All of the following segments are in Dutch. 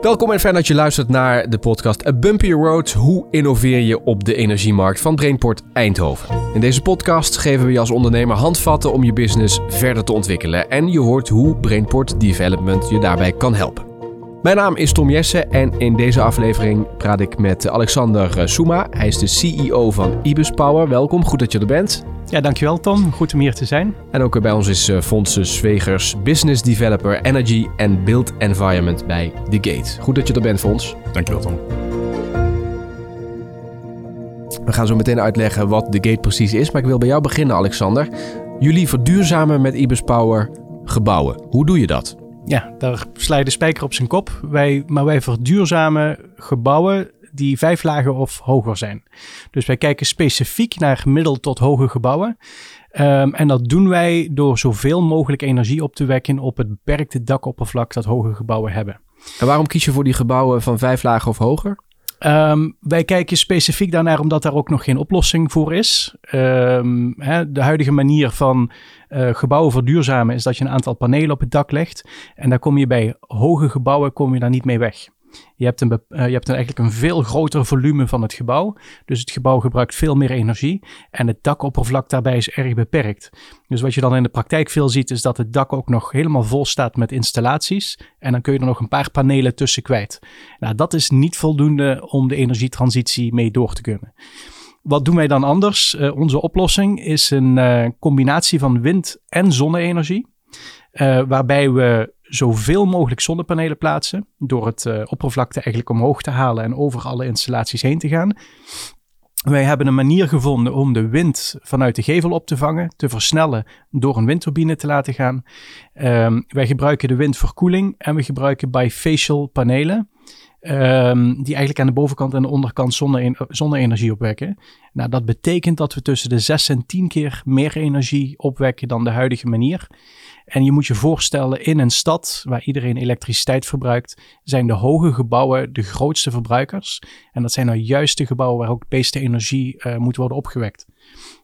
Welkom en fijn dat je luistert naar de podcast A Bumpy Road. Hoe innoveer je op de energiemarkt van Brainport Eindhoven? In deze podcast geven we je als ondernemer handvatten om je business verder te ontwikkelen. En je hoort hoe Brainport Development je daarbij kan helpen. Mijn naam is Tom Jesse en in deze aflevering praat ik met Alexander Souma. Hij is de CEO van Ibis Power. Welkom, goed dat je er bent. Ja, dankjewel Tom. Goed om hier te zijn. En ook bij ons is uh, Fonse Zwegers, Business Developer Energy and Build Environment bij The Gate. Goed dat je er bent, Fons. Dankjewel, Tom. We gaan zo meteen uitleggen wat The Gate precies is, maar ik wil bij jou beginnen, Alexander. Jullie verduurzamen met Ibis Power gebouwen. Hoe doe je dat? Ja, daar sla je de spijker op zijn kop. Wij, maar wij verduurzamen gebouwen die vijf lagen of hoger zijn. Dus wij kijken specifiek naar middel tot hoge gebouwen. Um, en dat doen wij door zoveel mogelijk energie op te wekken op het beperkte dakoppervlak dat hoge gebouwen hebben. En waarom kies je voor die gebouwen van vijf lagen of hoger? Um, wij kijken specifiek daarnaar omdat daar ook nog geen oplossing voor is. Um, hè, de huidige manier van uh, gebouwen verduurzamen is dat je een aantal panelen op het dak legt. En daar kom je bij hoge gebouwen kom je daar niet mee weg. Je hebt, een, uh, je hebt een, eigenlijk een veel groter volume van het gebouw. Dus het gebouw gebruikt veel meer energie. En het dakoppervlak daarbij is erg beperkt. Dus wat je dan in de praktijk veel ziet, is dat het dak ook nog helemaal vol staat met installaties. En dan kun je er nog een paar panelen tussen kwijt. Nou, dat is niet voldoende om de energietransitie mee door te kunnen. Wat doen wij dan anders? Uh, onze oplossing is een uh, combinatie van wind- en zonne-energie. Waarbij we zoveel mogelijk zonnepanelen plaatsen. Door het uh, oppervlakte eigenlijk omhoog te halen en over alle installaties heen te gaan. Wij hebben een manier gevonden om de wind vanuit de gevel op te vangen, te versnellen door een windturbine te laten gaan. Um, wij gebruiken de wind voor koeling en we gebruiken bifacial panelen. Um, die eigenlijk aan de bovenkant en de onderkant zonne-energie opwekken. Nou, dat betekent dat we tussen de 6 en 10 keer meer energie opwekken dan de huidige manier. En je moet je voorstellen, in een stad waar iedereen elektriciteit verbruikt, zijn de hoge gebouwen de grootste verbruikers. En dat zijn nou juist de gebouwen waar ook de meeste energie uh, moet worden opgewekt.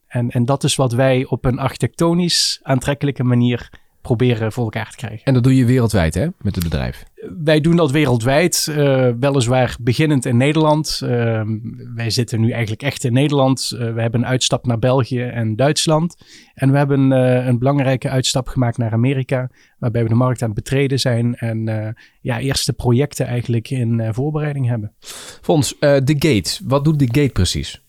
En, en dat is wat wij op een architectonisch aantrekkelijke manier proberen voor elkaar te krijgen. En dat doe je wereldwijd, hè, met het bedrijf? Wij doen dat wereldwijd, uh, weliswaar beginnend in Nederland. Uh, wij zitten nu eigenlijk echt in Nederland. Uh, we hebben een uitstap naar België en Duitsland. En we hebben een belangrijke uitstap gemaakt naar Amerika, waarbij we de markt aan het betreden zijn en ja, eerste projecten eigenlijk in voorbereiding hebben. Fons, de Gate, wat doet de Gate precies?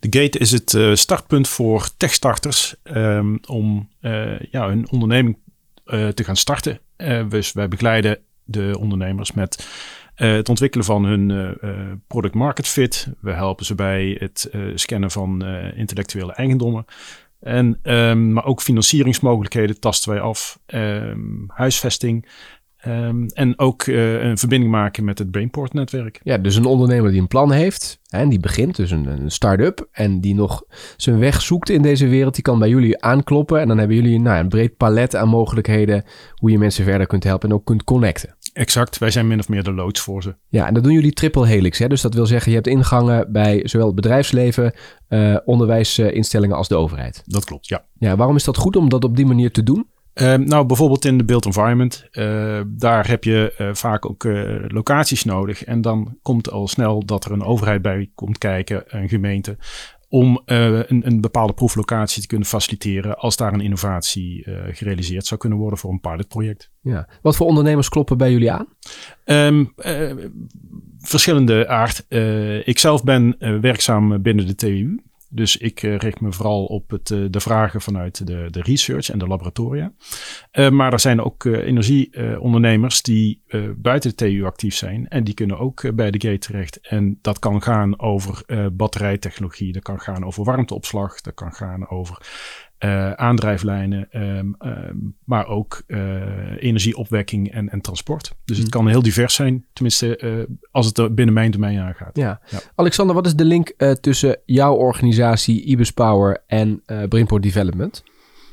De Gate is het uh, startpunt voor techstarters um, om uh, ja, hun onderneming uh, te gaan starten. dus wij begeleiden de ondernemers met het ontwikkelen van hun product market fit. We helpen ze bij het scannen van intellectuele eigendommen. En, um, maar ook financieringsmogelijkheden tasten wij af. Um, huisvesting. Um, en ook uh, een verbinding maken met het Brainport-netwerk. Ja, dus een ondernemer die een plan heeft en die begint, dus een, een start-up, en die nog zijn weg zoekt in deze wereld, die kan bij jullie aankloppen. En dan hebben jullie nou, een breed palet aan mogelijkheden hoe je mensen verder kunt helpen en ook kunt connecten. Exact, wij zijn min of meer de loods voor ze. Ja, en dat doen jullie triple helix. Hè? Dus dat wil zeggen, je hebt ingangen bij zowel het bedrijfsleven, uh, onderwijsinstellingen als de overheid. Dat klopt, ja. Ja, waarom is dat goed om dat op die manier te doen? Uh, nou, bijvoorbeeld in de built environment. Uh, daar heb je uh, vaak ook locaties nodig. En dan komt al snel dat er een overheid bij komt kijken, een gemeente. Om een, een, bepaalde proeflocatie te kunnen faciliteren. als daar een innovatie gerealiseerd zou kunnen worden voor een pilotproject. Ja. Wat voor ondernemers kloppen bij jullie aan? Um, verschillende aard. ik zelf ben werkzaam binnen de TU. Dus ik uh, richt me vooral op het, uh, de vragen vanuit de, de research en de laboratoria. Uh, maar er zijn ook energieondernemers die buiten de TU actief zijn. En die kunnen ook bij de gate terecht. En dat kan gaan over batterijtechnologie, dat kan gaan over warmteopslag, dat kan gaan over uh, aandrijflijnen, um, um, maar ook uh, energieopwekking en, en transport. Dus het kan heel divers zijn, tenminste uh, als het binnen mijn domein aangaat. Ja. ja. Alexander, wat is de link tussen jouw organisatie Ibis Power en Brainport Development?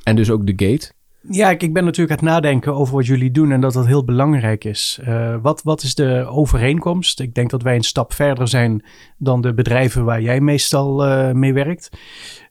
En dus ook de Gate? Ja, ik, ik ben natuurlijk aan het nadenken over wat jullie doen en dat dat heel belangrijk is. Uh, wat, wat is de overeenkomst? Ik denk dat wij een stap verder zijn dan de bedrijven waar jij meestal uh, mee werkt.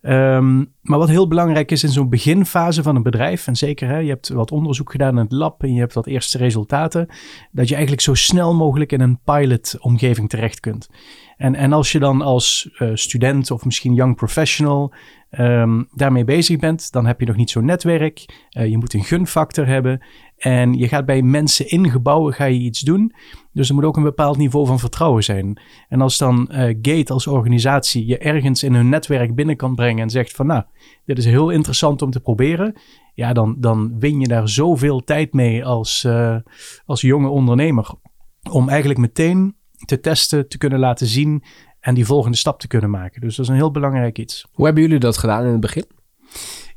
Ehm, maar wat heel belangrijk is in zo'n beginfase van een bedrijf, en zeker hè, je hebt wat onderzoek gedaan in het lab en je hebt wat eerste resultaten, dat je eigenlijk zo snel mogelijk in een pilot-omgeving terecht kunt. En, en als je dan als uh, student of misschien young professional um, daarmee bezig bent, dan heb je nog niet zo'n netwerk. Uh, je moet een gunfactor hebben. En je gaat bij mensen in gebouwen ga je iets doen. Dus er moet ook een bepaald niveau van vertrouwen zijn. En als dan uh, Gate als organisatie je ergens in hun netwerk binnen kan brengen en zegt van nou, dit is heel interessant om te proberen. Ja, dan, dan win je daar zoveel tijd mee als, als jonge ondernemer. Om eigenlijk meteen te testen, te kunnen laten zien en die volgende stap te kunnen maken. Dus dat is een heel belangrijk iets. Hoe hebben jullie dat gedaan in het begin?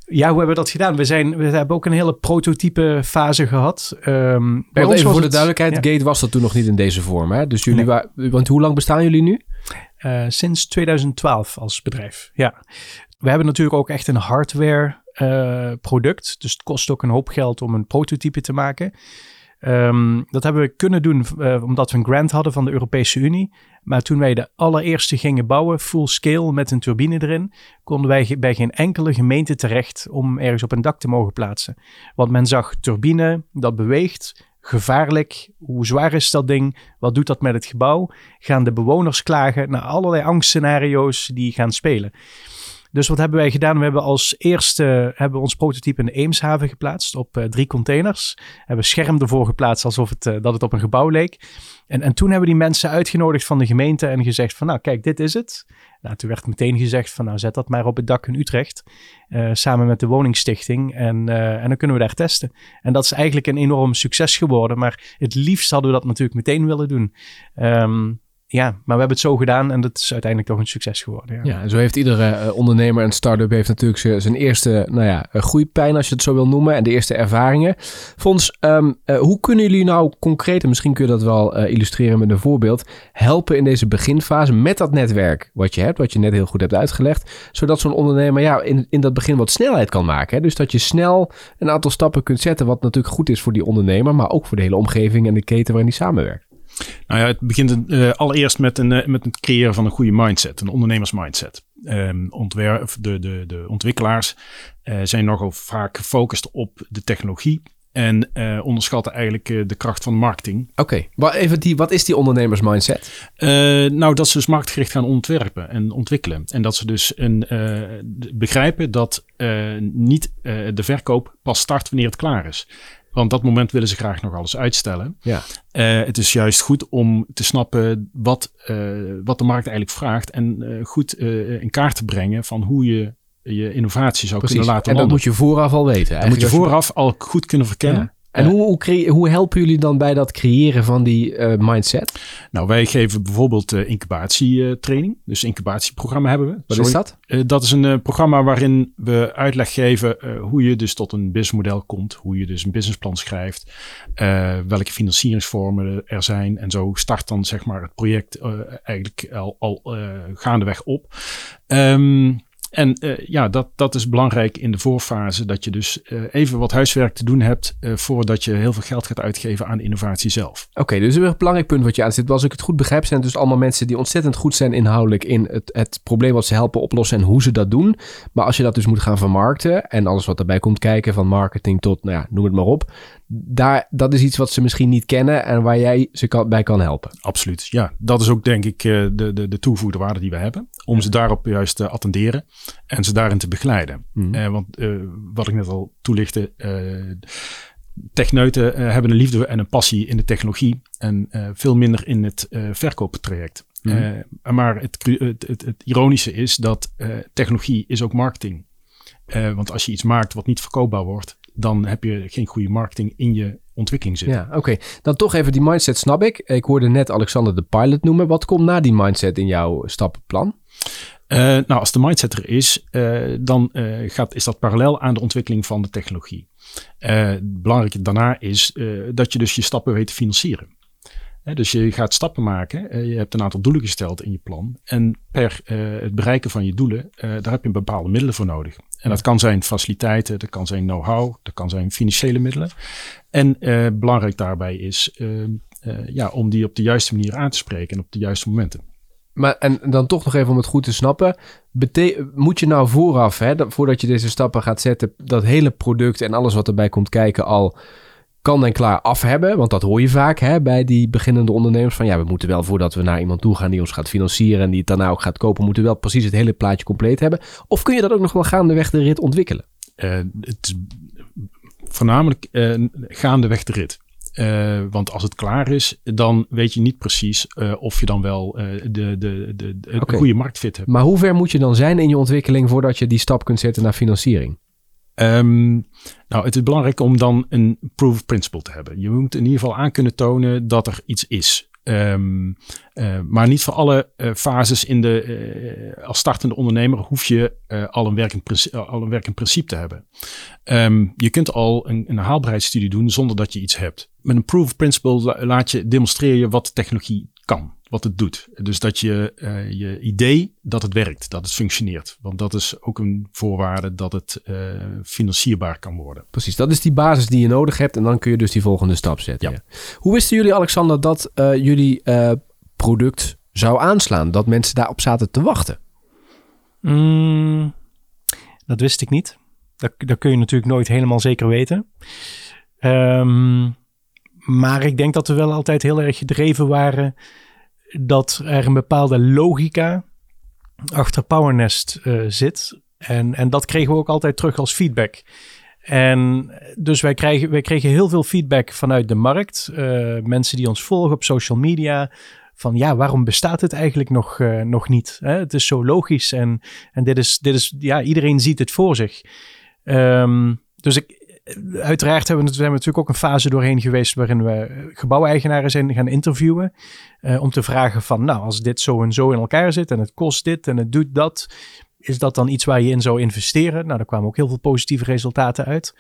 Ja, hoe hebben we dat gedaan? We, zijn, we hebben ook een hele prototype fase gehad. Um, bij ons even voor de duidelijkheid, Gate was dat toen nog niet in deze vorm. Hè? Dus jullie nee. want hoe lang bestaan jullie nu? Uh, sinds 2012 als bedrijf, ja. We hebben natuurlijk ook echt een hardware uh, product. Dus het kost ook een hoop geld om een prototype te maken. Um, dat hebben we kunnen doen uh, omdat we een grant hadden van de Europese Unie. Maar toen wij de allereerste gingen bouwen, full scale met een turbine erin, konden wij bij geen enkele gemeente terecht om ergens op een dak te mogen plaatsen. Want men zag turbine, dat beweegt, gevaarlijk. Hoe zwaar is dat ding? Wat doet dat met het gebouw? Gaan de bewoners klagen naar allerlei angstscenario's die gaan spelen? Dus wat hebben wij gedaan? We hebben als eerste hebben ons prototype in de Eemshaven geplaatst op uh, drie containers. Hebben scherm ervoor geplaatst alsof het, uh, dat het op een gebouw leek. En, en toen hebben die mensen uitgenodigd van de gemeente en gezegd van nou kijk, dit is het. Nou, toen werd meteen gezegd van nou zet dat maar op het dak in Utrecht. Uh, samen met de woningstichting en, en dan kunnen we daar testen. En dat is eigenlijk een enorm succes geworden. Maar het liefst hadden we dat natuurlijk meteen willen doen. Um, ja, maar we hebben het zo gedaan en dat is uiteindelijk toch een succes geworden. Ja, en zo heeft iedere uh, ondernemer en start-up heeft natuurlijk zijn eerste nou ja, groeipijn, als je het zo wil noemen, en de eerste ervaringen. Fons, um, uh, hoe kunnen jullie nou concreet, en misschien kun je dat wel illustreren met een voorbeeld, helpen in deze beginfase met dat netwerk wat je hebt, wat je net heel goed hebt uitgelegd, zodat zo'n ondernemer ja, in, in dat begin wat snelheid kan maken. Dus dat je snel een aantal stappen kunt zetten, wat natuurlijk goed is voor die ondernemer, maar ook voor de hele omgeving en de keten waarin die samenwerkt. Nou ja, het begint uh, allereerst met, een, uh, met het creëren van een goede mindset, een ondernemersmindset. Um, ontwerp, de, de, de ontwikkelaars uh, zijn nogal vaak gefocust op de technologie en uh, onderschatten eigenlijk uh, de kracht van marketing. Oké, okay. even die, wat is die ondernemersmindset? Uh, nou, dat ze dus marktgericht gaan ontwerpen en ontwikkelen. En dat ze dus een, begrijpen dat niet de verkoop pas start wanneer het klaar is. Want dat moment willen ze graag nog alles uitstellen. Ja. Uh, het is juist goed om te snappen wat, uh, wat de markt eigenlijk vraagt. En uh, goed in kaart te brengen van hoe je je innovatie zou Precies. kunnen laten En dat moet je vooraf al weten. Dat moet je vooraf al goed kunnen verkennen. Ja. En hoe, hoe, hoe, helpen jullie dan bij dat creëren van die uh, mindset? Nou, wij geven bijvoorbeeld uh, incubatietraining. Uh, dus incubatieprogramma hebben we. Wat Sorry. is dat? Uh, dat is een programma waarin we uitleg geven hoe je dus tot een businessmodel komt. Hoe je dus een businessplan schrijft. welke financieringsvormen er zijn. En zo start dan zeg maar het project eigenlijk al, al gaandeweg op. Um, en uh, ja, dat, dat is belangrijk in de voorfase. Dat je dus uh, even wat huiswerk te doen hebt. Uh, voordat je heel veel geld gaat uitgeven aan innovatie zelf. Oké, dus een belangrijk punt wat je aanzet. Als ik het goed begrijp, zijn het dus allemaal mensen die ontzettend goed zijn inhoudelijk in het, het probleem wat ze helpen oplossen en hoe ze dat doen. Maar als je dat dus moet gaan vermarkten en alles wat erbij komt kijken, van marketing tot, nou ja, noem het maar op daar, dat is iets wat ze misschien niet kennen en waar jij ze kan, bij kan helpen. Absoluut, ja. Dat is ook denk ik de, de, de toevoegde waarde die we hebben. Om ja. ze daarop juist te attenderen en ze daarin te begeleiden. Mm. Uh, want uh, wat ik net al toelichtte, uh, techneuten hebben een liefde en een passie in de technologie en veel minder in het verkooptraject. Mm. maar het, het, het, het, ironische is dat technologie is ook marketing. want als je iets maakt wat niet verkoopbaar wordt, dan heb je geen goede marketing in je ontwikkeling zitten. Ja, oké. Okay. Dan toch even die mindset snap ik. Ik hoorde net Alexander de pilot noemen. Wat komt na die mindset in jouw stappenplan? Uh, nou, als de mindset er is, uh, dan uh, gaat, is dat parallel aan de ontwikkeling van de technologie. het belangrijke daarna is dat je dus je stappen weet te financieren. Dus je gaat stappen maken. je hebt een aantal doelen gesteld in je plan. En per het bereiken van je doelen, daar heb je bepaalde middelen voor nodig. En dat kan zijn faciliteiten, dat kan zijn know-how, dat kan zijn financiële middelen. En uh, belangrijk daarbij is ja, om die op de juiste manier aan te spreken en op de juiste momenten. Maar en dan toch nog even om het goed te snappen. Moet je nou vooraf, hè, dat, voordat je deze stappen gaat zetten, dat hele product en alles wat erbij komt kijken al kan en klaar af hebben? Want dat hoor je vaak hè, bij die beginnende ondernemers. Van ja, we moeten wel voordat we naar iemand toe gaan die ons gaat financieren en die het daarna ook gaat kopen, moeten we wel precies het hele plaatje compleet hebben. Of kun je dat ook nog wel gaandeweg de rit ontwikkelen? Uh, het is voornamelijk uh, gaandeweg de rit. Uh, want als het klaar is, dan weet je niet precies uh, of je dan wel uh, de, de, de, de okay. goede marktfit hebt. Maar hoe ver moet je dan zijn in je ontwikkeling voordat je die stap kunt zetten naar financiering? Um, nou, het is belangrijk om dan een proof of principle te hebben. Je moet in ieder geval aan kunnen tonen dat er iets is. Um, maar niet voor alle uh, fases in de, uh, als startende ondernemer hoef je al, een werkend al een werkend principe te hebben. Um, je kunt al een, een haalbaarheidsstudie doen zonder dat je iets hebt. Met een proof of principle laat je, demonstreer je wat technologie kan wat het doet. Dus dat je uh, je idee dat het werkt, dat het functioneert. Want dat is ook een voorwaarde dat het uh, financierbaar kan worden. Precies, dat is die basis die je nodig hebt en dan kun je dus die volgende stap zetten. Ja. Hoe wisten jullie, Alexander, dat uh, jullie product zou aanslaan? Dat mensen daarop zaten te wachten? Mm, dat wist ik niet. Dat, dat kun je natuurlijk nooit helemaal zeker weten. Um, maar ik denk dat we wel altijd heel erg gedreven waren dat er een bepaalde logica achter PowerNest uh, zit. En, en dat kregen we ook altijd terug als feedback. En dus wij, krijgen, wij kregen heel veel feedback vanuit de markt. Uh, mensen die ons volgen op social media. Van ja, waarom bestaat het eigenlijk nog, uh, nog niet? Hè? Het is zo logisch en, en dit, is, dit is, ja, iedereen ziet het voor zich. Um, dus ik, uiteraard hebben we, zijn natuurlijk ook een fase doorheen geweest waarin we gebouweigenaren zijn gaan interviewen. Uh, om te vragen van, nou, als dit zo en zo in elkaar zit en het kost dit en het doet dat, is dat dan iets waar je in zou investeren? Nou, daar kwamen ook heel veel positieve resultaten uit.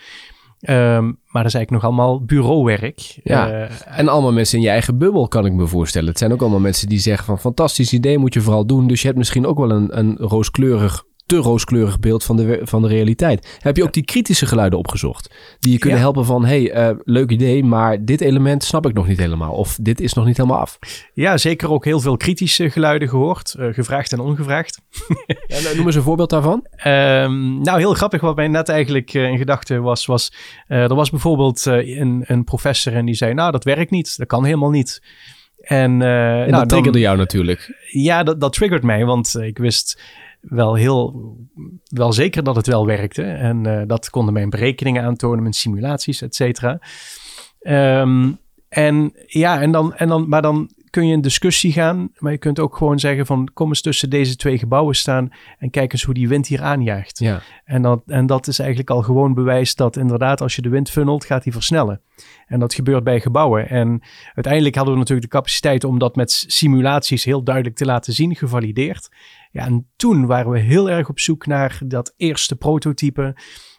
Um, maar dat is eigenlijk nog allemaal bureauwerk. Ja, uh, en allemaal mensen in je eigen bubbel, kan ik me voorstellen. Het zijn ook allemaal mensen die zeggen van fantastisch idee, moet je vooral doen. Dus je hebt misschien ook wel een, een rooskleurig te rooskleurig beeld van de, van de realiteit. Heb je ook die kritische geluiden opgezocht? Die je kunnen helpen van, hey, uh, leuk idee, maar dit element snap ik nog niet helemaal. Of dit is nog niet helemaal af. Ja, zeker ook heel veel kritische geluiden gehoord. Uh, gevraagd en ongevraagd. ja, nou, noem eens een voorbeeld daarvan. Um, nou, heel grappig wat mij net eigenlijk uh, in gedachten was. was er was bijvoorbeeld een, een professor en die zei, nou, dat werkt niet. Dat kan helemaal niet. En, en nou, dat triggerde dan, jou natuurlijk. Ja, dat, dat triggert mij, want ik wist wel heel wel zeker dat het wel werkte. En uh, dat konden mijn berekeningen aantonen, mijn simulaties, et cetera. Um, en ja, en dan, en dan, maar dan kun je in discussie gaan. Maar je kunt ook gewoon zeggen van kom eens tussen deze twee gebouwen staan en kijk eens hoe die wind hier aanjaagt. Ja. En, dat, en dat is eigenlijk al gewoon bewijs dat inderdaad als je de wind funnelt, gaat die versnellen. En dat gebeurt bij gebouwen. En uiteindelijk hadden we natuurlijk de capaciteit om dat met simulaties heel duidelijk te laten zien, gevalideerd. Ja, en toen waren we heel erg op zoek naar dat eerste prototype,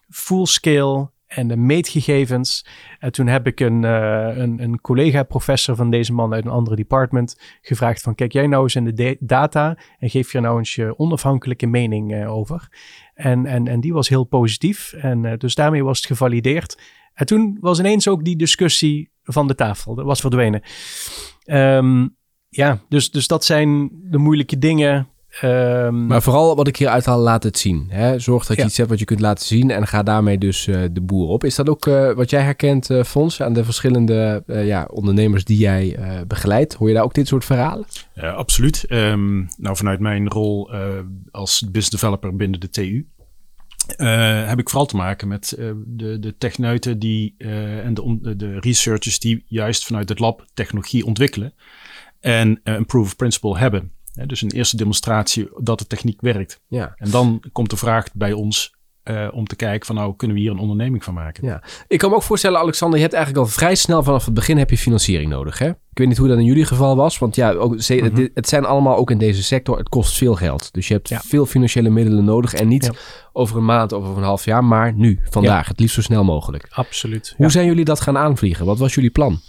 full scale en de meetgegevens. En toen heb ik een, uh, een, een collega-professor van deze man uit een andere department gevraagd van kijk jij nou eens in de data en geef je nou eens je onafhankelijke mening uh, over. En, en, en die was heel positief en uh, dus daarmee was het gevalideerd. En toen was ineens ook die discussie van de tafel, dat was verdwenen. Um, ja, dus, dus dat zijn de moeilijke dingen Um, maar vooral wat ik hier uithaal, laat het zien. Hè? Zorg dat je iets hebt wat je kunt laten zien en ga daarmee dus uh, de boer op. Is dat ook uh, wat jij herkent, uh, Fons, aan de verschillende ja, ondernemers die jij begeleidt? Hoor je daar ook dit soort verhalen? Ja, absoluut. Um, nou, vanuit mijn rol als business developer binnen de TU heb ik vooral te maken met de, de techneuten die, en de, de researchers die juist vanuit het lab technologie ontwikkelen en een proof of principle hebben dus een eerste demonstratie dat de techniek werkt. Ja. En dan komt de vraag bij ons uh, om te kijken van nou kunnen we hier een onderneming van maken. Ja. Ik kan me ook voorstellen Alexander, je hebt eigenlijk al vrij snel vanaf het begin heb je financiering nodig. Hè? Ik weet niet hoe dat in jullie geval was, want ja, ook, mm -hmm. het, het, zijn allemaal ook in deze sector, het kost veel geld. Dus je hebt ja. veel financiële middelen nodig en niet ja. over een maand of over een half jaar, maar nu, vandaag, het liefst zo snel mogelijk. Absoluut. Hoe zijn jullie dat gaan aanvliegen? Wat was jullie plan?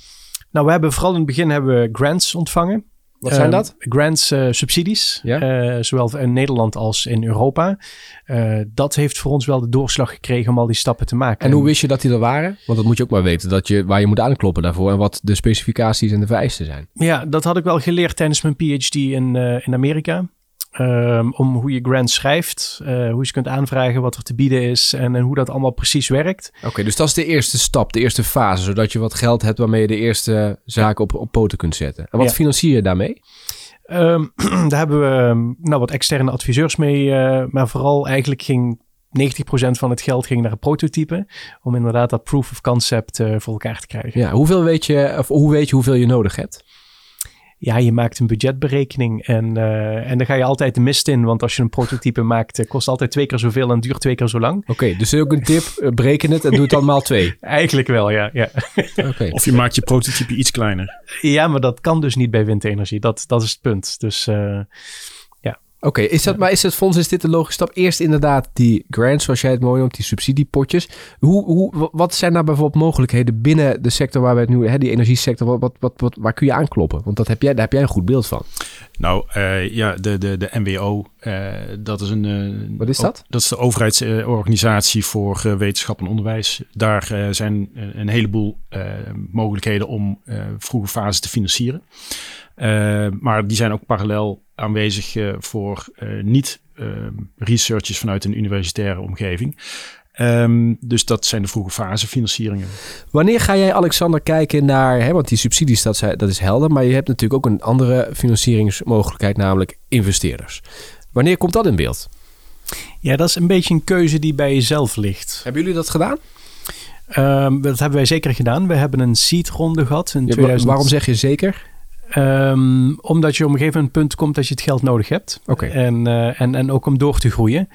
Nou, we hebben vooral in het begin hebben we grants ontvangen. Wat zijn Ehm, dat? grants, eh, subsidies, Ja. eh, zowel in Nederland als in Europa. Eh, dat heeft voor ons wel de doorslag gekregen om al die stappen te maken. En hoe wist je dat die er waren? Want dat moet je ook maar weten, dat je, waar je moet aankloppen daarvoor en wat de specificaties en de vereisten zijn. Ja, dat had ik wel geleerd tijdens mijn PhD in, in Amerika. Ehm, om hoe je grants schrijft, eh, hoe je ze kunt aanvragen, wat er te bieden is en, en hoe dat allemaal precies werkt. Oké, dus dat is de eerste stap, de eerste fase, zodat je wat geld hebt waarmee je de eerste zaken op, op poten kunt zetten. En wat Ja. financier je daarmee? Ehm, daar hebben we ehm, nou, wat externe adviseurs mee, eh, maar vooral eigenlijk ging 90% van het geld ging naar een prototype, om inderdaad dat proof of concept eh, voor elkaar te krijgen. Ja, hoeveel weet je, of hoe weet je hoeveel je nodig hebt? Ja, je maakt een budgetberekening en, eh, en dan ga je altijd de mist in, want als je een prototype maakt, eh, kost altijd twee keer zoveel en duurt twee keer zo lang. Oké, dus ook een tip, eh, bereken het en doe het dan maal twee. Eigenlijk wel, ja. ja. Oké. Of je maakt je prototype iets kleiner. Ja, maar dat kan dus niet bij windenergie. Dat, dat is het punt. Dus eh, Oké, is dat, maar is het fonds, is dit de logische stap? Eerst inderdaad die grants, zoals jij het mooi noemt, die subsidiepotjes. Hoe, hoe, wa- wat zijn nou bijvoorbeeld mogelijkheden binnen de sector waar we het nu, hè, die energiesector, wat, wat, wat, wat, waar kun je aankloppen? Want dat heb jij, daar heb jij een goed beeld van. Nou eh, ja, de, de, de NWO, eh, dat is een... eh, Wat is dat? Dat is de overheidsorganisatie voor wetenschap en onderwijs. Daar zijn een heleboel mogelijkheden om vroege fases te financieren. Maar die zijn ook parallel aanwezig eh, voor eh, niet-researchers vanuit een universitaire omgeving. Ehm, dus dat zijn de vroege fase financieringen. Wanneer ga jij, Alexander, kijken naar, hè, want die subsidies, dat, zijn- dat is helder, maar je hebt natuurlijk ook een andere financieringsmogelijkheid, namelijk investeerders. Wanneer komt dat in beeld? ja, dat is een beetje een keuze die bij jezelf ligt. Hebben jullie dat gedaan? Ehm, dat hebben wij zeker gedaan. We hebben een seed-ronde gehad in Ja, wa- 2000. Waarom zeg je zeker? Ehm, omdat je op een gegeven moment punt komt dat je het geld nodig hebt. En, eh, en, en ook om door te groeien.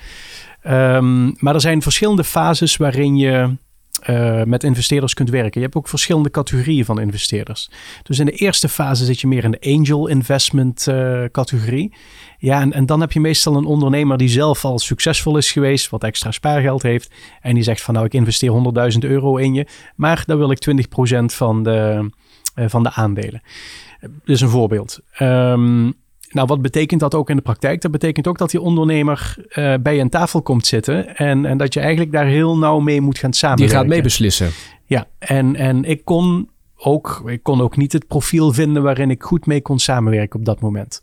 Ehm, maar er zijn verschillende fases waarin je eh, met investeerders kunt werken. Je hebt ook verschillende categorieën van investeerders. Dus in de eerste fase zit je meer in de angel investment eh, categorie. Ja, en, en dan heb je meestal een ondernemer die zelf al succesvol is geweest, wat extra spaargeld heeft. En die zegt van nou, ik investeer 100.000 euro in je, maar dan wil ik 20% van de, van de aandelen. Dit is een voorbeeld. Ehm, nou, wat betekent dat ook in de praktijk? Dat betekent ook dat die ondernemer eh, bij aan tafel komt zitten en, en dat je eigenlijk daar heel nauw mee moet gaan Die samenwerken. gaat mee beslissen. Ja, en, en ik kon ook, ik kon ook niet het profiel vinden waarin ik goed mee kon samenwerken op dat moment.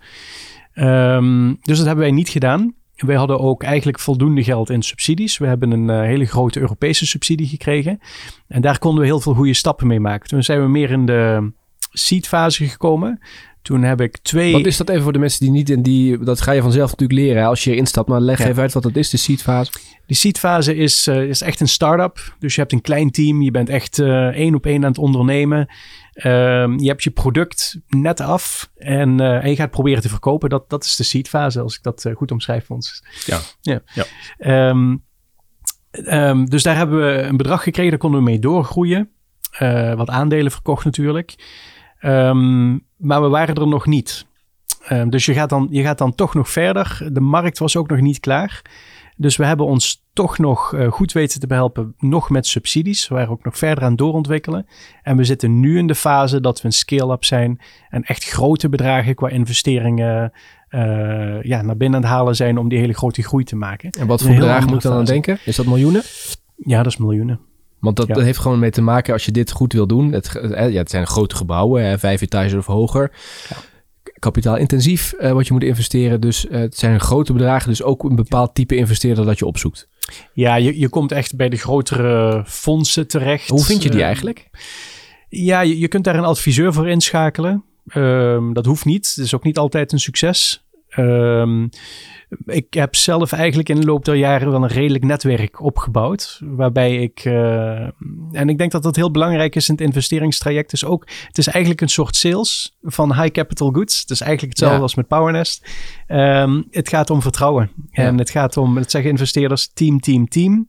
Ehm, dus dat hebben wij niet gedaan. Wij hadden ook eigenlijk voldoende geld in subsidies. We hebben een eh, hele grote Europese subsidie gekregen. En daar konden we heel veel goede stappen mee maken. Toen zijn we meer in de seed fase gekomen. Toen heb ik twee... Wat is dat even voor de mensen die niet in die... Dat ga je vanzelf natuurlijk leren hè, als je erin stapt. Maar leg Ja. even uit wat dat is, de seedfase. Die seedfase is, eh, is echt een start-up. Dus je hebt een klein team. Je bent echt eh, één op één aan het ondernemen. Ehm, je hebt je product net af. En, eh, en je gaat proberen te verkopen. Dat, dat is de seedfase, als ik dat eh, goed omschrijf voor ons. Ja. ja. Ja. Ehm, ehm, dus daar hebben we een bedrag gekregen. Daar konden we mee doorgroeien. Eh, wat aandelen verkocht natuurlijk. Maar we waren er nog niet. Dus je gaat, dan, je gaat dan toch nog verder. De markt was ook nog niet klaar. Dus we hebben ons toch nog eh, goed weten te behelpen, nog met subsidies. We waren ook nog verder aan doorontwikkelen. En we zitten nu in de fase dat we een scale-up zijn en echt grote bedragen qua investeringen eh, ja, naar binnen aan het halen zijn om die hele grote groei te maken. En wat voor bedragen moet ik dan aan denken? Is dat miljoenen? Ja, dat is miljoenen. Want dat, Ja. dat heeft gewoon mee te maken als je dit goed wil doen. Het, eh, ja, het zijn grote gebouwen, hè, vijf etages of hoger. Ja. Kapitaalintensief eh, wat je moet investeren. Dus eh, het zijn grote bedragen. Dus ook een bepaald type investeerder dat je opzoekt. Ja, je, je komt echt bij de grotere fondsen terecht. Hoe vind je die Eh, eigenlijk? Ja, je, je kunt daar een adviseur voor inschakelen. Ehm, dat hoeft niet. Het is ook niet altijd een succes. Ehm, ik heb zelf eigenlijk in de loop der jaren wel een redelijk netwerk opgebouwd. Waarbij ik. eh, en ik denk dat dat heel belangrijk is in het investeringstraject. Dus ook, het is eigenlijk een soort sales van high capital goods. Het is eigenlijk hetzelfde Ja. als met Powernest. Ehm, het gaat om vertrouwen. Ja. En het gaat om, het zeggen investeerders, team, team, team.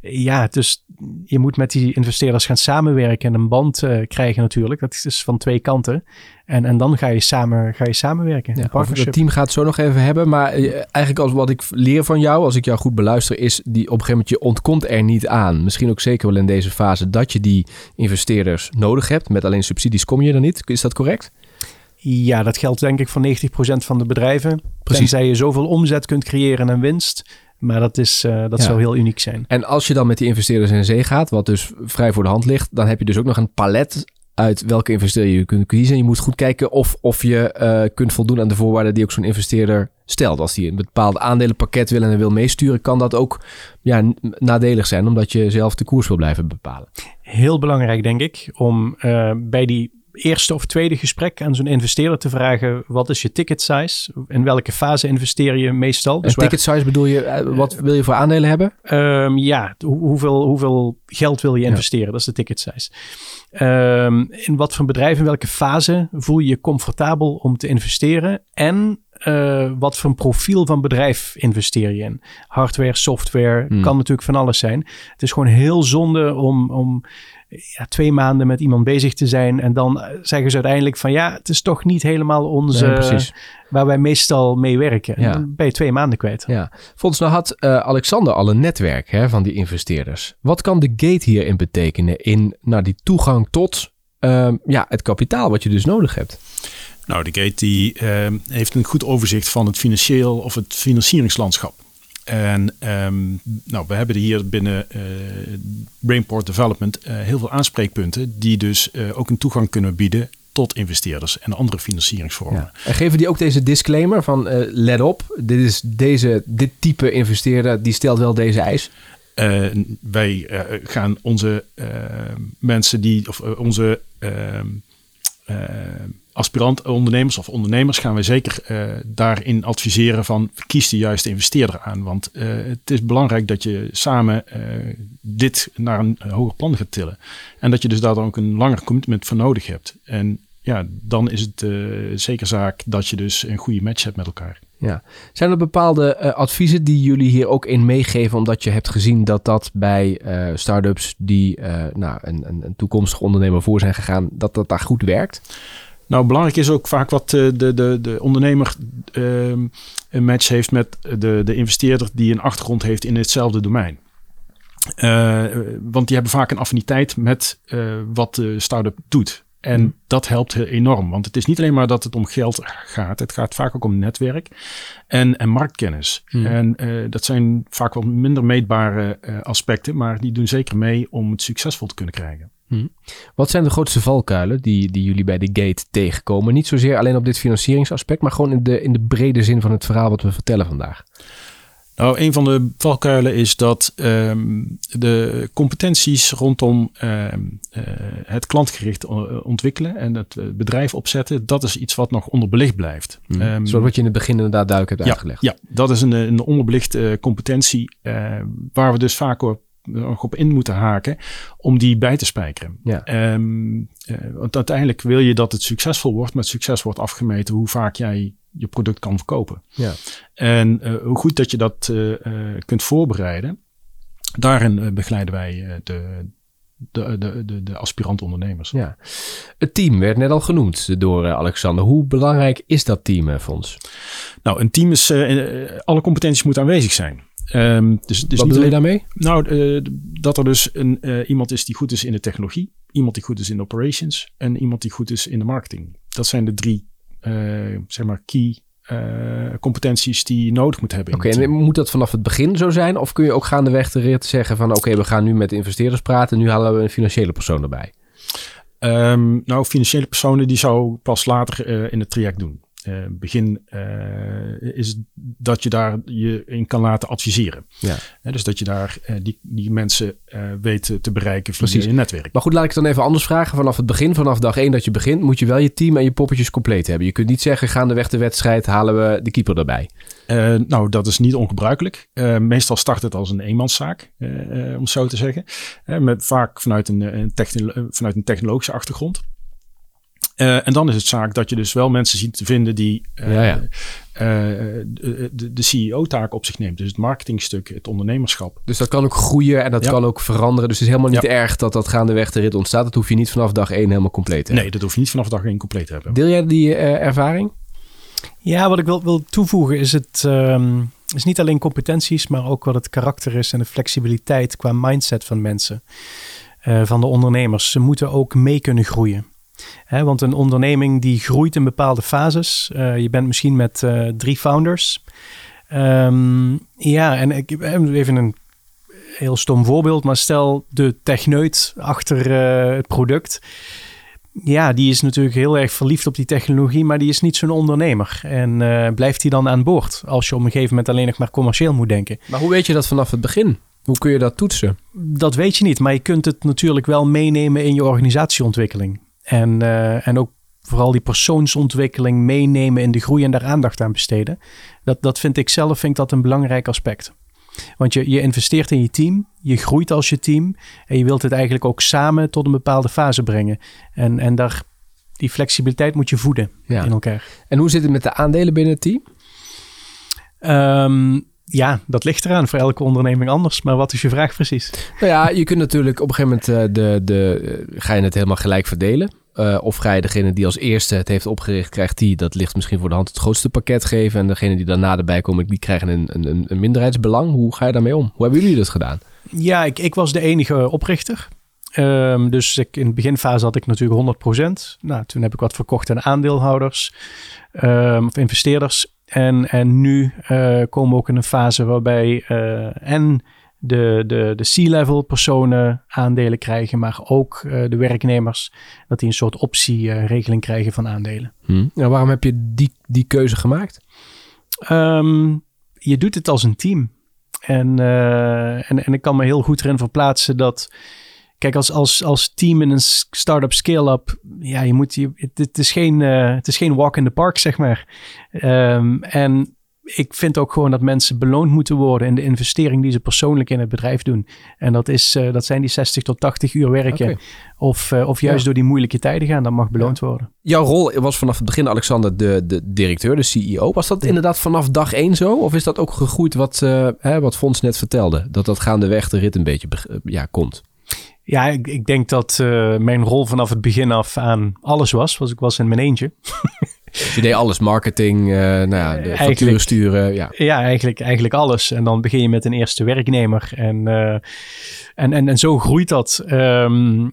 Ja, dus je moet met die investeerders gaan samenwerken en een band eh, krijgen natuurlijk. Dat is dus van twee kanten. En, en dan ga je, samen, ga je samenwerken. Ja, over het team gaat het zo nog even hebben. Maar eh, eigenlijk als wat ik leer van jou, als ik jou goed beluister, is die op een gegeven moment je ontkomt er niet aan. Misschien ook zeker wel in deze fase dat je die investeerders nodig hebt. Met alleen subsidies kom je er niet. Is dat correct? Ja, dat geldt denk ik voor 90% van de bedrijven. Precies. Tenzij je zoveel omzet kunt creëren en winst. Maar dat, is, eh, dat Ja. zou heel uniek zijn. En als je dan met die investeerders in zee gaat, wat dus vrij voor de hand ligt, dan heb je dus ook nog een palet uit welke investeerder je kunt kiezen. Je moet goed kijken of, of je eh, kunt voldoen aan de voorwaarden die ook zo'n investeerder stelt. Als die een bepaald aandelenpakket wil en wil meesturen, kan dat ook ja, nadelig zijn, omdat je zelf de koers wil blijven bepalen. Heel belangrijk, denk ik, om eh, bij die eerste of tweede gesprek aan zo'n investeerder te vragen: wat is je ticket size? In welke fase investeer je meestal? Dus waar- ticket size bedoel je, eh, wat wil je voor aandelen hebben? Ehm, ja, hoe- hoeveel, hoeveel geld wil je investeren? Dat is de ticket size. Ehm, in wat voor bedrijf, in welke fase voel je je comfortabel om te investeren? En eh, wat voor een profiel van bedrijf investeer je in? Hardware, software, Hmm. kan natuurlijk van alles zijn. Het is gewoon heel zonde om, om ja, twee maanden met iemand bezig te zijn. En dan eh, zeggen ze uiteindelijk van ja, het is toch niet helemaal onze, Nee, waar wij meestal mee werken. Ja. Dan ben je twee maanden kwijt. Ja. Volgens mij had eh, Alexander al een netwerk hè, van die investeerders. Wat kan de gate hierin betekenen in nou, die toegang tot ehm, ja, het kapitaal wat je dus nodig hebt? Nou, de Gate die, eh, heeft een goed overzicht van het financieel of het financieringslandschap. En ehm, nou, we hebben hier binnen eh, Brainport Development eh, heel veel aanspreekpunten die dus eh, ook een toegang kunnen bieden tot investeerders en andere financieringsvormen. Ja. En geven die ook deze disclaimer van let op, dit is deze, dit type investeerder die stelt wel deze eis. Wij gaan onze mensen die, of onze ehm, eh, aspirant ondernemers of ondernemers gaan wij zeker eh, daarin adviseren van kies de juiste investeerder aan. Want eh, het is belangrijk dat je samen eh, dit naar een hoger plan gaat tillen. En dat je dus daar dan ook een langer commitment voor nodig hebt. En ja, dan is het zeker zaak dat je dus een goede match hebt met elkaar. Ja. Zijn er bepaalde adviezen die jullie hier ook in meegeven, omdat je hebt gezien dat dat bij start-ups die nou, een, een, een toekomstig ondernemer voor zijn gegaan, dat dat daar goed werkt? Nou, belangrijk is ook vaak wat eh, de, de, de ondernemer ehm, een match heeft met de, de investeerder die een achtergrond heeft in hetzelfde domein. Eh, want die hebben vaak een affiniteit met eh, wat de start-up doet. En Hmm. dat helpt enorm. Want het is niet alleen maar dat het om geld gaat. Het gaat vaak ook om netwerk en, en marktkennis. Hmm. En dat zijn vaak wat minder meetbare aspecten. Maar die doen zeker mee om het succesvol te kunnen krijgen. Wat zijn de grootste valkuilen die, die jullie bij de gate tegenkomen? Niet zozeer alleen op dit financieringsaspect, maar gewoon in de, in de brede zin van het verhaal wat we vertellen vandaag. Nou, een van de valkuilen is dat ehm, de competenties rondom ehm, eh, het klantgericht ontwikkelen en het eh, bedrijf opzetten, dat is iets wat nog onderbelicht blijft. Ehm, Zoals wat je in het begin inderdaad duidelijk hebt ja, uitgelegd. ja, dat is een, een onderbelichte eh, competentie waar we dus vaak op, nog op in moeten haken om die bij te spijkeren. Ja. Ehm, eh, want uiteindelijk wil je dat het succesvol wordt, maar succes wordt afgemeten hoe vaak jij je product kan verkopen. Ja. En eh, hoe goed dat je dat eh, kunt voorbereiden, daarin begeleiden wij de, de, de, de, de aspirant ondernemers. Ja. Het team werd net al genoemd door Alexander. Hoe belangrijk is dat team voor ons? Nou, een team is, alle competenties moeten aanwezig zijn. Ehm, dus, dus Wat niet bedoel je alleen- daarmee? Nou, eh, dat er dus een, eh, iemand is die goed is in de technologie, iemand die goed is in de operations en iemand die goed is in de marketing. Dat zijn de drie, eh, zeg maar, key competenties die je nodig moet hebben. Oké, en moet dat vanaf het begin zo zijn? Of kun je ook gaandeweg de rit zeggen van... oké, we gaan nu met investeerders praten... nu halen we een financiële persoon erbij. Ehm, nou, financiële personen die zou pas later in het traject doen. Eh, begin eh, is dat je daar je in kan laten adviseren. Ja. Hè, dus dat je daar eh, die, die mensen weet te bereiken via Precies. je netwerk. Maar goed, laat ik het dan even anders vragen. Vanaf het begin, vanaf dag één dat je begint... moet je wel je team en je poppetjes compleet hebben. Je kunt niet zeggen, gaandeweg de wedstrijd halen we de keeper erbij. Nou, dat is niet ongebruikelijk. Meestal start het als een eenmanszaak, om het zo te zeggen. Met, vaak vanuit een, een vanuit een technologische achtergrond. Eh, en dan is het zaak dat je dus wel mensen ziet te vinden die eh, Ja, ja. eh, de, de, de CEO-taak op zich neemt. Dus het marketingstuk, het ondernemerschap. Dus dat kan ook groeien en dat Ja. kan ook veranderen. Dus het is helemaal niet erg dat dat gaandeweg de rit ontstaat. Dat hoef je niet vanaf dag één helemaal compleet te hebben. Nee, dat hoef je niet vanaf dag één compleet te hebben. Deel jij die eh, ervaring? Ja, wat ik wil, wil toevoegen is het ehm, is niet alleen competenties, maar ook wat het karakter is en de flexibiliteit qua mindset van mensen, eh, van de ondernemers. Ze moeten ook mee kunnen groeien. Want een onderneming die groeit in bepaalde fases. Uh, je bent misschien met uh, drie founders. Um, ja, en ik even een heel stom voorbeeld, maar stel de techneut achter uh, het product. Ja, die is natuurlijk heel erg verliefd op die technologie, maar die is niet zo'n ondernemer. En blijft hij dan aan boord als je op een gegeven moment alleen nog maar commercieel moet denken? Maar hoe weet je dat vanaf het begin? Hoe kun je dat toetsen? Dat weet je niet, maar je kunt het natuurlijk wel meenemen in je organisatieontwikkeling. En, uh, en ook vooral die persoonsontwikkeling meenemen in de groei en daar aandacht aan besteden. Dat, dat vind ik zelf vind ik dat een belangrijk aspect. Want je, je investeert in je team, je groeit als je team en je wilt het eigenlijk ook samen tot een bepaalde fase brengen. En, en daar, die flexibiliteit moet je voeden in elkaar. En hoe zit het met de aandelen binnen het team? Um, ja, dat ligt eraan voor elke onderneming anders. Maar wat is je vraag precies? Nou ja, je kunt natuurlijk op een gegeven moment uh, de, de, uh, ga je het helemaal gelijk verdelen. Uh, of ga je degene die als eerste het heeft opgericht, krijgt die, dat ligt misschien voor de hand, het grootste pakket geven. En degene die daarna erbij komen, die krijgen een, een, een minderheidsbelang. Hoe ga je daarmee om? Hoe hebben jullie dat gedaan? Ja, ik, ik was de enige oprichter. Um, dus ik, in de beginfase had ik natuurlijk 100%. Nou, toen heb ik wat verkocht aan aandeelhouders um, of investeerders. En, en nu uh, komen we ook in een fase waarbij uh, en de, de, de C-level personen aandelen krijgen, maar ook uh, de werknemers, dat die een soort optieregeling krijgen van aandelen. Hmm. Nou, waarom heb je die, die keuze gemaakt? Um, je doet het als een team. En, en, en ik kan me heel goed erin verplaatsen dat Kijk, als, als, als team in een start-up scale-up, ja, je moet je, het, het is geen, uh, het is geen walk in the park, zeg maar. Um, en ik vind ook gewoon dat mensen beloond moeten worden in de investering die ze persoonlijk in het bedrijf doen. En dat, is, uh, dat zijn die 60 tot 80 uur werken. Okay. Of, uh, of juist ja. door die moeilijke tijden gaan, dat mag beloond ja. worden. Jouw rol was vanaf het begin, Alexander, de, de directeur, de CEO. Was dat ja. inderdaad vanaf dag één zo? Of is dat ook gegroeid wat, uh, hè, wat Fons net vertelde? Dat dat gaandeweg de rit een beetje ja, komt? Ja, ik, ik denk dat uh, mijn rol vanaf het begin af aan alles was. was ik was in mijn eentje. je deed alles, marketing, uh, nou ja, de facturen sturen. Ja, ja eigenlijk, eigenlijk alles. En dan begin je met een eerste werknemer. En, uh, en, en, en zo groeit dat. Um,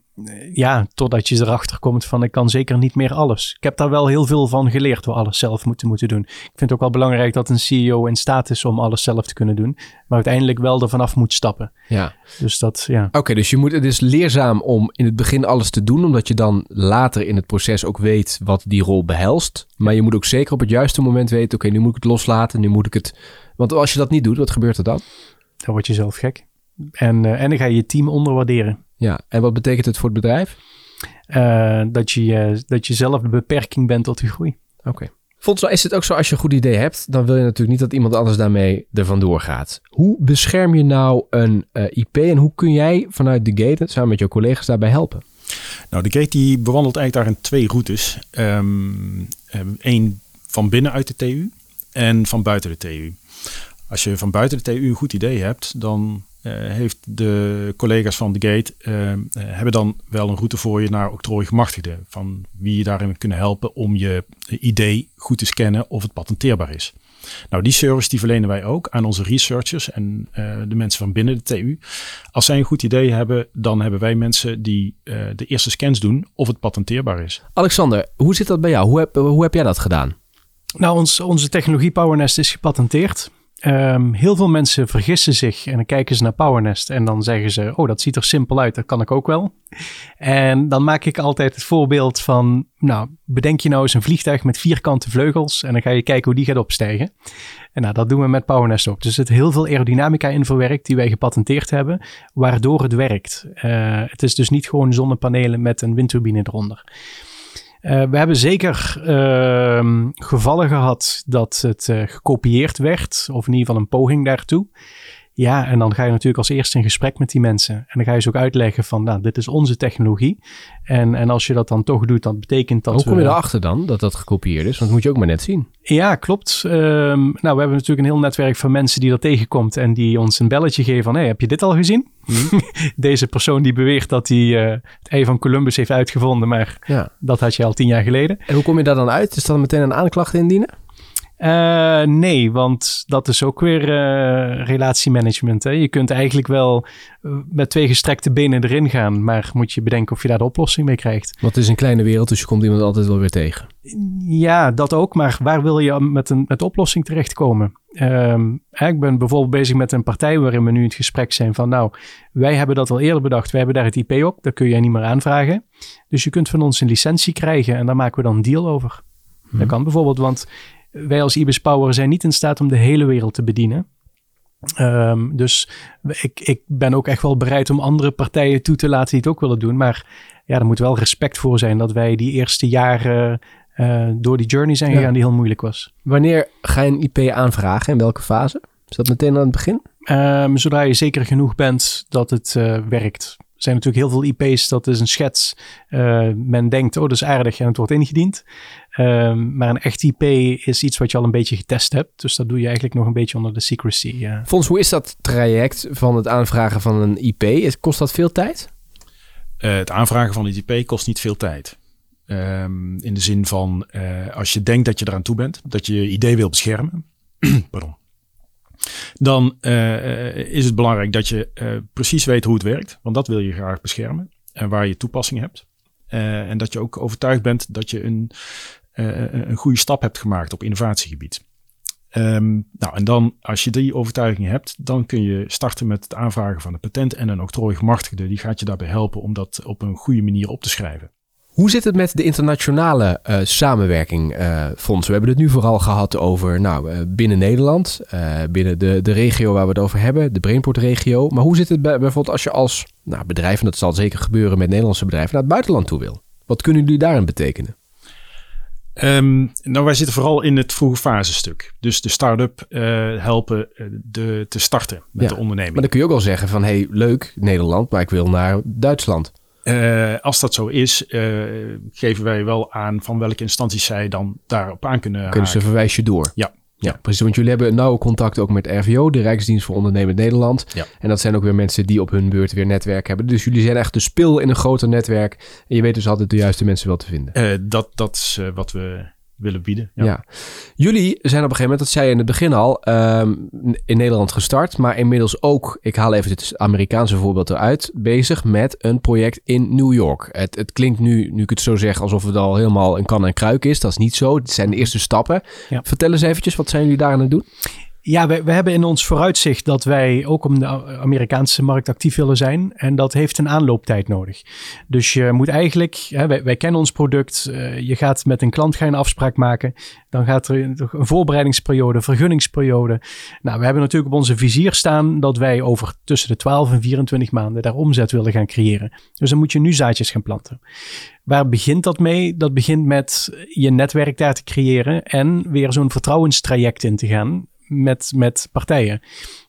ja, totdat je erachter komt van ik kan zeker niet meer alles. Ik heb daar wel heel veel van geleerd, we alles zelf moeten moeten doen. Ik vind het ook wel belangrijk dat een CEO in staat is om alles zelf te kunnen doen. Maar uiteindelijk wel er vanaf moet stappen. Ja. Dus dat, ja. Oké, okay, dus je moet, het is leerzaam om in het begin alles te doen, omdat je dan later in het proces ook weet wat die rol behelst. Maar je moet ook zeker op het juiste moment weten, oké, okay, nu moet ik het loslaten, nu moet ik het... Want als je dat niet doet, wat gebeurt er dan? Dan word je zelf gek. En, uh, en dan ga je je team onderwaarderen. Ja, en wat betekent het voor het bedrijf? Uh, dat, je, uh, dat je zelf de beperking bent tot je groei. Oké. Okay. Volgens is het ook zo als je een goed idee hebt, dan wil je natuurlijk niet dat iemand anders daarmee er vandoor gaat. Hoe bescherm je nou een uh, IP en hoe kun jij vanuit de Gate samen met jouw collega's daarbij helpen? Nou, de Gate die bewandelt eigenlijk daarin twee routes. Eén um, van binnenuit de TU en van buiten de TU. Als je van buiten de TU een goed idee hebt, dan uh, heeft de collega's van de Gate uh, hebben dan wel een route voor je naar octrooi gemachtigden. Van wie je daarin kunnen helpen om je idee goed te scannen of het patenteerbaar is. Nou, die service die verlenen wij ook aan onze researchers en de mensen van binnen de TU. Als zij een goed idee hebben, dan hebben wij mensen die de eerste scans doen of het patenteerbaar is. Alexander, hoe zit dat bij jou? Hoe heb, hoe heb jij dat gedaan? Nou, ons, onze technologie PowerNest is gepatenteerd. Um, heel veel mensen vergissen zich en dan kijken ze naar PowerNest en dan zeggen ze, oh dat ziet er simpel uit, dat kan ik ook wel. En dan maak ik altijd het voorbeeld van, nou bedenk je nou eens een vliegtuig met vierkante vleugels en dan ga je kijken hoe die gaat opstijgen. En nou dat doen we met PowerNest ook. Dus er zit heel veel aerodynamica in verwerkt die wij gepatenteerd hebben, waardoor het werkt. Uh, het is dus niet gewoon zonnepanelen met een windturbine eronder. Uh, we hebben zeker uh, gevallen gehad dat het uh, gekopieerd werd, of in ieder geval een poging daartoe. Ja, en dan ga je natuurlijk als eerste in gesprek met die mensen. En dan ga je ze ook uitleggen van, nou, dit is onze technologie. En, en als je dat dan toch doet, dan betekent dat... Hoe kom je we... erachter dan, dat dat gekopieerd is? Want dat moet je ook maar net zien. Ja, klopt. Um, nou, we hebben natuurlijk een heel netwerk van mensen die dat tegenkomt... en die ons een belletje geven van, hey, heb je dit al gezien? Hmm. Deze persoon die beweert dat hij uh, het ei van Columbus heeft uitgevonden... maar ja. dat had je al tien jaar geleden. En hoe kom je daar dan uit? Is dat meteen een aanklacht indienen? Uh, nee, want dat is ook weer uh, relatiemanagement. Hè? Je kunt eigenlijk wel uh, met twee gestrekte benen erin gaan, maar moet je bedenken of je daar de oplossing mee krijgt. Want het is een kleine wereld, dus je komt iemand altijd wel weer tegen. Ja, dat ook, maar waar wil je met een met oplossing terechtkomen? Um, ik ben bijvoorbeeld bezig met een partij waarin we nu in het gesprek zijn van, nou, wij hebben dat al eerder bedacht, wij hebben daar het IP op, dat kun jij niet meer aanvragen. Dus je kunt van ons een licentie krijgen en daar maken we dan een deal over. Dat mhm. kan bijvoorbeeld, want wij als IBIS Power zijn niet in staat om de hele wereld te bedienen. Um, dus ik, ik ben ook echt wel bereid om andere partijen toe te laten die het ook willen doen. Maar ja, er moet wel respect voor zijn dat wij die eerste jaren uh, door die journey zijn gegaan die heel moeilijk was. Wanneer ga je een IP aanvragen? In welke fase? Is dat meteen aan het begin? Um, zodra je zeker genoeg bent dat het uh, werkt zijn natuurlijk heel veel IP's, dat is een schets. Uh, men denkt, oh, dat is aardig en het wordt ingediend. Um, maar een echt IP is iets wat je al een beetje getest hebt. Dus dat doe je eigenlijk nog een beetje onder de secrecy. Uh. Fons, hoe is dat traject van het aanvragen van een IP? Kost dat veel tijd? Uh, het aanvragen van een IP kost niet veel tijd. Um, in de zin van, als je denkt dat je eraan toe bent, dat je je idee wil beschermen. Pardon dan uh, is het belangrijk dat je uh, precies weet hoe het werkt. Want dat wil je graag beschermen. En waar je toepassing hebt. En dat je ook overtuigd bent dat je een, een goede stap hebt gemaakt op innovatiegebied. Um, nou, en dan, als je die overtuiging hebt, dan kun je starten met het aanvragen van een patent. En een octrooigemachtigde, die gaat je daarbij helpen om dat op een goede manier op te schrijven. Hoe zit het met de internationale uh, samenwerking, uh, Fons? We hebben het nu vooral gehad over nou, uh, binnen Nederland, binnen de, de regio waar we het over hebben, de Brainport-regio. Maar hoe zit het bij, bijvoorbeeld als je als nou, bedrijf, en dat zal zeker gebeuren met Nederlandse bedrijven, naar het buitenland toe wil? Wat kunnen jullie daarin betekenen? Um, nou, wij zitten vooral in het vroege fase stuk. Dus de start-up helpen de, te starten met ja, de onderneming. Maar dan kun je ook wel zeggen van, hey, leuk Nederland, maar ik wil naar Duitsland. Uh, als dat zo is, uh, geven wij wel aan van welke instanties zij dan daarop aan kunnen Kunnen ze verwijs je door? Ja. Ja, precies. Want jullie hebben nauwe contact ook met RVO, de Rijksdienst voor Ondernemend Nederland. Ja. En dat zijn ook weer mensen die op hun beurt weer netwerk hebben. Dus jullie zijn echt de spil in een groter netwerk. En je weet dus altijd de juiste mensen wel te vinden. Uh, dat, dat is wat we willen bieden. Ja. Jullie zijn op een gegeven moment, dat zei je in het begin al, um, in Nederland gestart. Maar inmiddels ook, ik haal even dit Amerikaanse voorbeeld eruit, bezig met een project in New York. Het, het klinkt nu, nu ik het zo zeg, alsof het al helemaal een kan en kruik is. Dat is niet zo. Het zijn de eerste stappen. Ja. Vertel eens eventjes, wat zijn jullie daar aan het doen? Ja, we, we hebben in ons vooruitzicht dat wij ook om de Amerikaanse markt actief willen zijn. En dat heeft een aanlooptijd nodig. Dus je moet eigenlijk, hè, wij, kennen ons product. Uh, je gaat met een klant ga een afspraak maken. Dan gaat er een voorbereidingsperiode, vergunningsperiode. Nou, we hebben natuurlijk op onze vizier staan dat wij over tussen de 12 en 24 maanden daar omzet willen gaan creëren. Dus dan moet je nu zaadjes gaan planten. Waar begint dat mee? Dat begint met je netwerk daar te creëren en weer zo'n vertrouwenstraject in te gaan met, met partijen.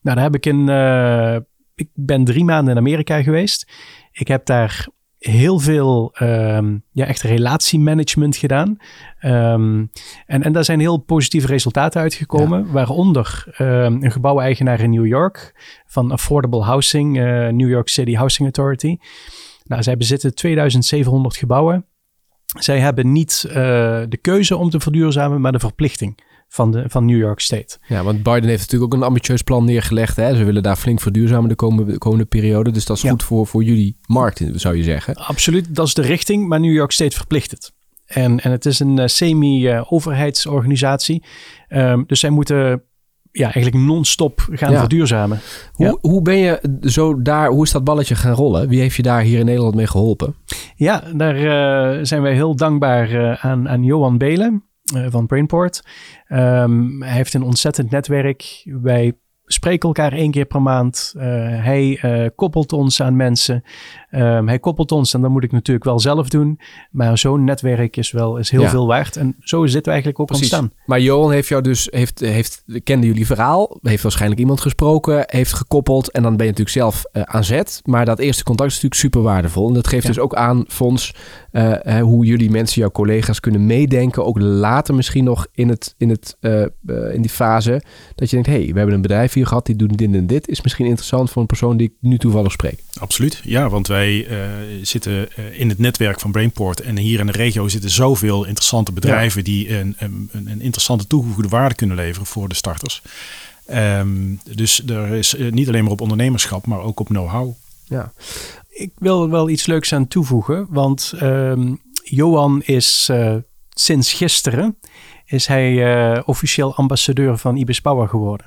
Nou, daar heb ik in. Uh, ik ben drie maanden in Amerika geweest. Ik heb daar heel veel um, ja, echt relatiemanagement gedaan. Um, en, en daar zijn heel positieve resultaten uitgekomen. Ja. Waaronder um, een gebouweigenaar in New York van Affordable Housing, uh, New York City Housing Authority. Nou, zij bezitten 2700 gebouwen. Zij hebben niet uh, de keuze om te verduurzamen, maar de verplichting van, de, van New York State. Ja, want Biden heeft natuurlijk ook een ambitieus plan neergelegd. Hè? Ze willen daar flink verduurzamen de komende, de komende periode. Dus dat is goed voor, voor jullie markt, zou je zeggen. Absoluut, dat is de richting, maar New York State verplicht het. En, en het is een uh, semi-overheidsorganisatie. Um, dus zij moeten ja, eigenlijk non-stop gaan verduurzamen. Hoe, ja. hoe ben je zo daar, hoe is dat balletje gaan rollen? Wie heeft je daar hier in Nederland mee geholpen? Ja, daar uh, zijn wij heel dankbaar uh, aan, aan Johan Belen. Eh, van Brainport. Um, hij heeft een ontzettend netwerk. Wij spreken elkaar één keer per maand. Uh, hij uh, koppelt ons aan mensen. Um, hij koppelt ons en dat moet ik natuurlijk wel zelf doen. Maar zo'n netwerk is wel is heel ja. veel waard. En zo is dit eigenlijk ook Precies. ontstaan. Maar Johan heeft jou dus, heeft, heeft, kende jullie verhaal, heeft waarschijnlijk iemand gesproken, heeft gekoppeld en dan ben je natuurlijk zelf uh, aan zet. Maar dat eerste contact is natuurlijk super waardevol. En dat geeft ja. dus ook aan, Fons, hoe jullie mensen, jouw collega's kunnen meedenken. Ook later misschien nog in, het, in, het, in die fase dat je denkt, hé, hey, we hebben een bedrijf hier hier gehad, die doen dit en dit. Is misschien interessant voor een persoon die ik nu toevallig spreek. Absoluut, ja, want wij uh, zitten uh, in het netwerk van Brainport. En hier in de regio zitten zoveel interessante bedrijven ja. die een, een, een, interessante toegevoegde waarde kunnen leveren voor de starters. Um, dus er is niet alleen maar op ondernemerschap, maar ook op know-how. Ja, ik wil wel iets leuks aan toevoegen, want um, Johan is uh, sinds gisteren is hij uh, officieel ambassadeur van Ibis Power geworden.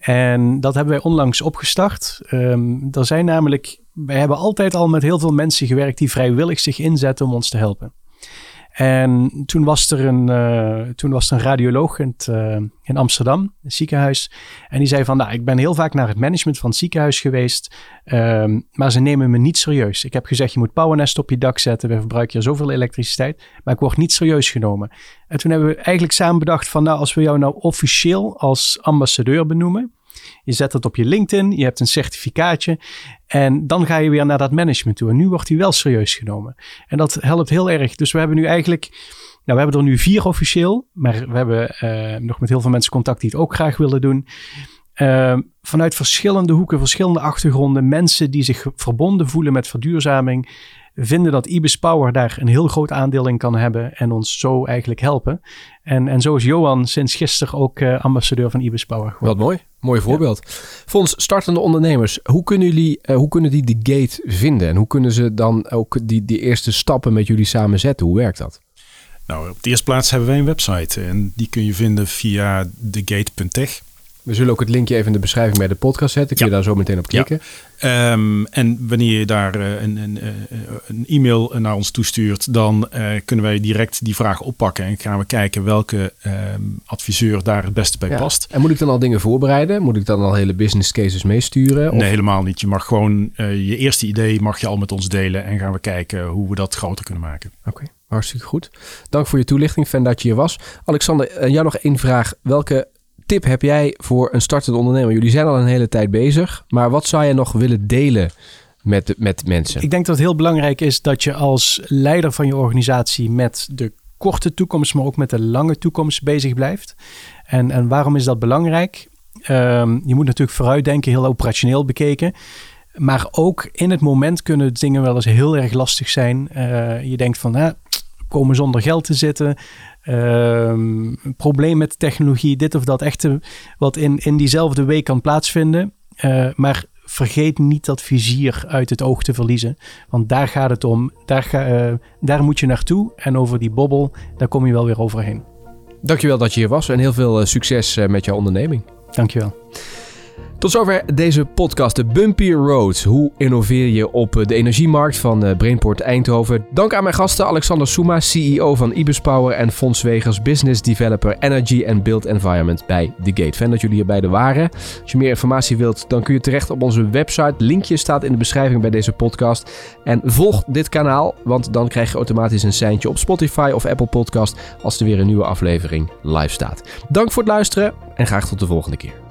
En dat hebben wij onlangs opgestart. Um, er zijn namelijk, wij hebben altijd al met heel veel mensen gewerkt die vrijwillig zich inzetten om ons te helpen. En toen was er een, uh, toen was een radioloog in, uh, in Amsterdam, een ziekenhuis. En die zei van, nou, ik ben heel vaak naar het management van het ziekenhuis geweest. Um, maar ze nemen me niet serieus. Ik heb gezegd, je moet powernest op je dak zetten. We verbruiken hier zoveel elektriciteit. Maar ik word niet serieus genomen. En toen hebben we eigenlijk samen bedacht van, nou, als we jou nou officieel als ambassadeur benoemen. Je zet het op je LinkedIn, je hebt een certificaatje en dan ga je weer naar dat management toe. En nu wordt hij wel serieus genomen. En dat helpt heel erg. Dus we hebben nu eigenlijk, nou we hebben er nu vier officieel, maar we hebben uh, nog met heel veel mensen contact die het ook graag willen doen. Uh, vanuit verschillende hoeken, verschillende achtergronden, mensen die zich verbonden voelen met verduurzaming, vinden dat Ibis Power daar een heel groot aandeel in kan hebben en ons zo eigenlijk helpen. En, en zo is Johan sinds gisteren ook uh, ambassadeur van Ibis Power geworden. Wat mooi. Mooi voorbeeld. Ja. Fonds startende ondernemers, hoe kunnen, jullie, uh, hoe kunnen die de gate vinden? En hoe kunnen ze dan ook die, die eerste stappen met jullie samen zetten? Hoe werkt dat? Nou, op de eerste plaats hebben wij een website en die kun je vinden via thegate.tech. We zullen ook het linkje even in de beschrijving bij de podcast zetten. Kun je daar zo meteen op klikken. Ja. Um, en wanneer je daar uh, een, een, een, e-mail naar ons toestuurt, dan uh, kunnen wij direct die vraag oppakken en gaan we kijken welke um, adviseur daar het beste bij ja. past. En moet ik dan al dingen voorbereiden? Moet ik dan al hele business cases meesturen? Of? Nee, helemaal niet. Je mag gewoon uh, je eerste idee mag je al met ons delen en gaan we kijken hoe we dat groter kunnen maken. Oké. Okay. Hartstikke goed. Dank voor je toelichting. Fijn dat je hier was. Alexander, jou nog één vraag. Welke tip heb jij voor een startende ondernemer? Jullie zijn al een hele tijd bezig, maar wat zou je nog willen delen met, met mensen? Ik denk dat het heel belangrijk is dat je als leider van je organisatie met de korte toekomst, maar ook met de lange toekomst bezig blijft. En, en waarom is dat belangrijk? Um, je moet natuurlijk vooruitdenken, heel operationeel bekeken. Maar ook in het moment kunnen dingen wel eens heel erg lastig zijn. Uh, je denkt van, ah, komen zonder geld te zitten. Um, probleem met technologie, dit of dat. Echt wat in, in diezelfde week kan plaatsvinden. Uh, maar vergeet niet dat vizier uit het oog te verliezen. Want daar gaat het om. Daar, ga, uh, daar moet je naartoe. En over die bobbel, daar kom je wel weer overheen. Dankjewel dat je hier was en heel veel succes met jouw onderneming. Dankjewel. Tot zover deze podcast, de Bumpy Road. Hoe innoveer je op de energiemarkt van Brainport Eindhoven? Dank aan mijn gasten Alexander Souma, CEO van Ibis Power en Fons Wegers, Business Developer Energy and Built Environment bij The Gate. Fijn dat jullie hier beide waren. Als je meer informatie wilt, dan kun je terecht op onze website. Linkje staat in de beschrijving bij deze podcast. En volg dit kanaal, want dan krijg je automatisch een seintje op Spotify of Apple Podcast als er weer een nieuwe aflevering live staat. Dank voor het luisteren en graag tot de volgende keer.